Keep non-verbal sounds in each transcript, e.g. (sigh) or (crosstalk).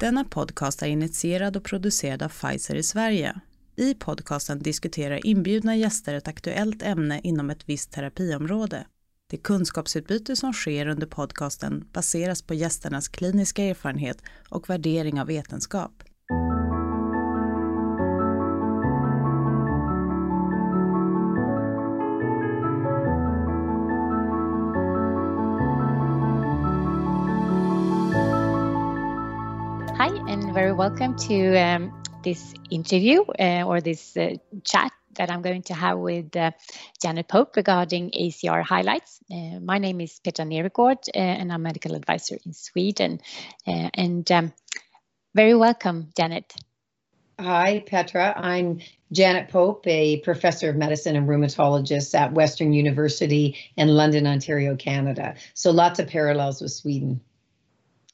Denna podcast är initierad och producerad av Pfizer i Sverige. I podcasten diskuterar inbjudna gäster ett aktuellt ämne inom ett visst terapiområde. Det kunskapsutbyte som sker under podcasten baseras på gästernas kliniska erfarenhet och värdering av vetenskap. Hi, and very welcome to um, this interview uh, or this uh, chat that I'm going to have with uh, Janet Pope regarding ACR highlights. Uh, my name is Petra Nergård, uh, and I'm medical advisor in Sweden. Uh, and um, very welcome, Janet. Hi, Petra. I'm Janet Pope, a professor of medicine and rheumatologist at Western University in London, Ontario, Canada. So lots of parallels with Sweden.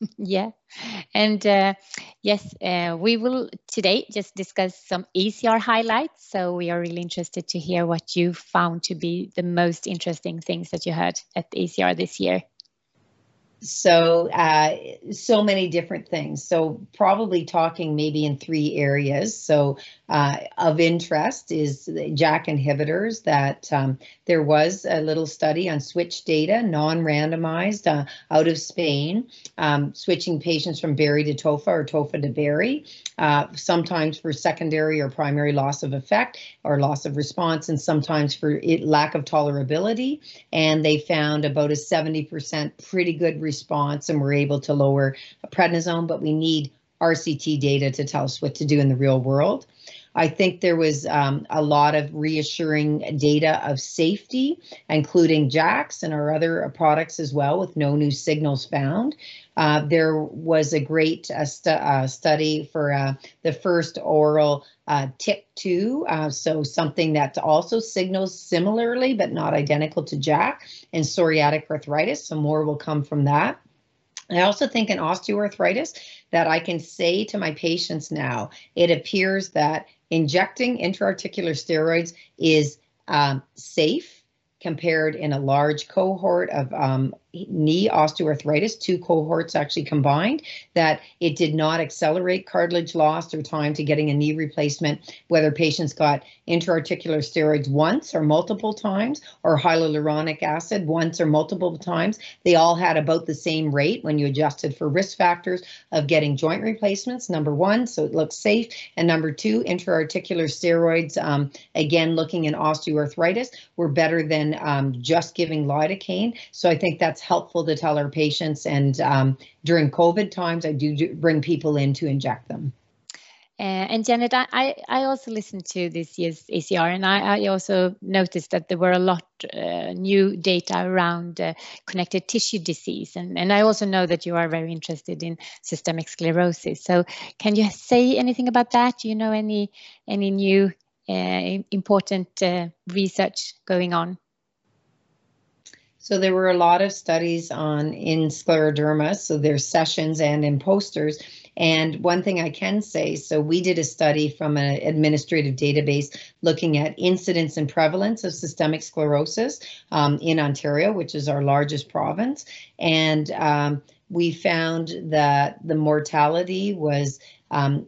(laughs) yeah. And uh, yes uh, we will today just discuss some acr highlights. So we are really interested to hear what you found to be the most interesting things that you heard at acr this year so uh, so many different things so probably talking maybe in three areas so uh, of interest is JAK inhibitors that um, there was a little study on switch data, non-randomized uh, out of Spain, um, switching patients from BARI to TOFA or TOFA to BARI, uh, sometimes for secondary or primary loss of effect or loss of response, and sometimes for it, lack of tolerability. And they found about a 70% pretty good response and we're able to lower a prednisone, but we need RCT data to tell us what to do in the real world. I think there was um, a lot of reassuring data of safety, including JAKs and our other products as well, with no new signals found. Uh, there was a great uh, stu uh, study for uh, the first oral uh, TYK2, uh, so something that also signals similarly but not identical to JAK, and psoriatic arthritis. So more will come from that. I also think in osteoarthritis that I can say to my patients now, it appears that injecting intraarticular steroids is um, safe compared in a large cohort of um, knee osteoarthritis, two cohorts actually combined, that it did not accelerate cartilage loss or time to getting a knee replacement, whether patients got intraarticular steroids once or multiple times, or hyaluronic acid once or multiple times. They all had about the same rate when you adjusted for risk factors of getting joint replacements, number one, so it looks safe. And number two, intraarticular steroids, um, again, looking in osteoarthritis, were better than um, just giving lidocaine. So I think that's helpful to tell our patients. And um, during COVID times, I do bring people in to inject them. Uh, and Janet, I, I also listened to this year's ACR, and I, I also noticed that there were a lot uh, new data around uh, connective tissue disease, and, and I also know that you are very interested in systemic sclerosis. So, can you say anything about that? Do you know any any new uh, important uh, research going on? So there were a lot of studies on in scleroderma, so there's sessions and in posters. And one thing I can say, so we did a study from an administrative database looking at incidence and prevalence of systemic sclerosis um, in Ontario, which is our largest province. And um, we found that the mortality was um,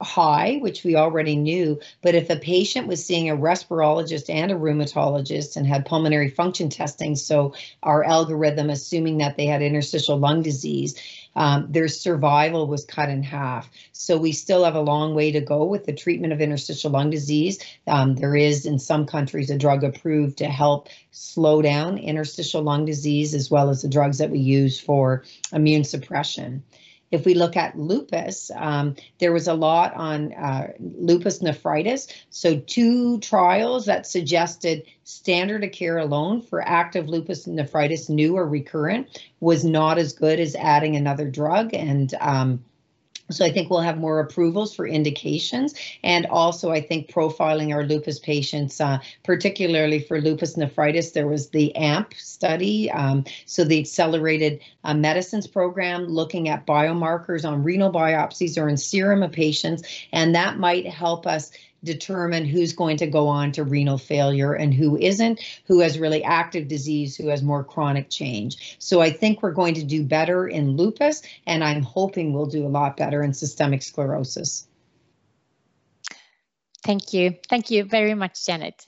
high, which we already knew, but if a patient was seeing a respirologist and a rheumatologist and had pulmonary function testing, so our algorithm assuming that they had interstitial lung disease, um, their survival was cut in half. So we still have a long way to go with the treatment of interstitial lung disease. Um, there is in some countries a drug approved to help slow down interstitial lung disease as well as the drugs that we use for immune suppression. If we look at lupus, um, there was a lot on uh, lupus nephritis. So, two trials that suggested standard of care alone for active lupus nephritis, new or recurrent, was not as good as adding another drug. And um, so I think we'll have more approvals for indications, and also I think profiling our lupus patients, uh, particularly for lupus nephritis, there was the AMP study, um, so the accelerated uh, medicines program looking at biomarkers on renal biopsies or in serum of patients, and that might help us determine who's going to go on to renal failure and who isn't, who has really active disease, who has more chronic change. So I think we're going to do better in lupus, and I'm hoping we'll do a lot better in systemic sclerosis. Thank you. Thank you very much, Janet.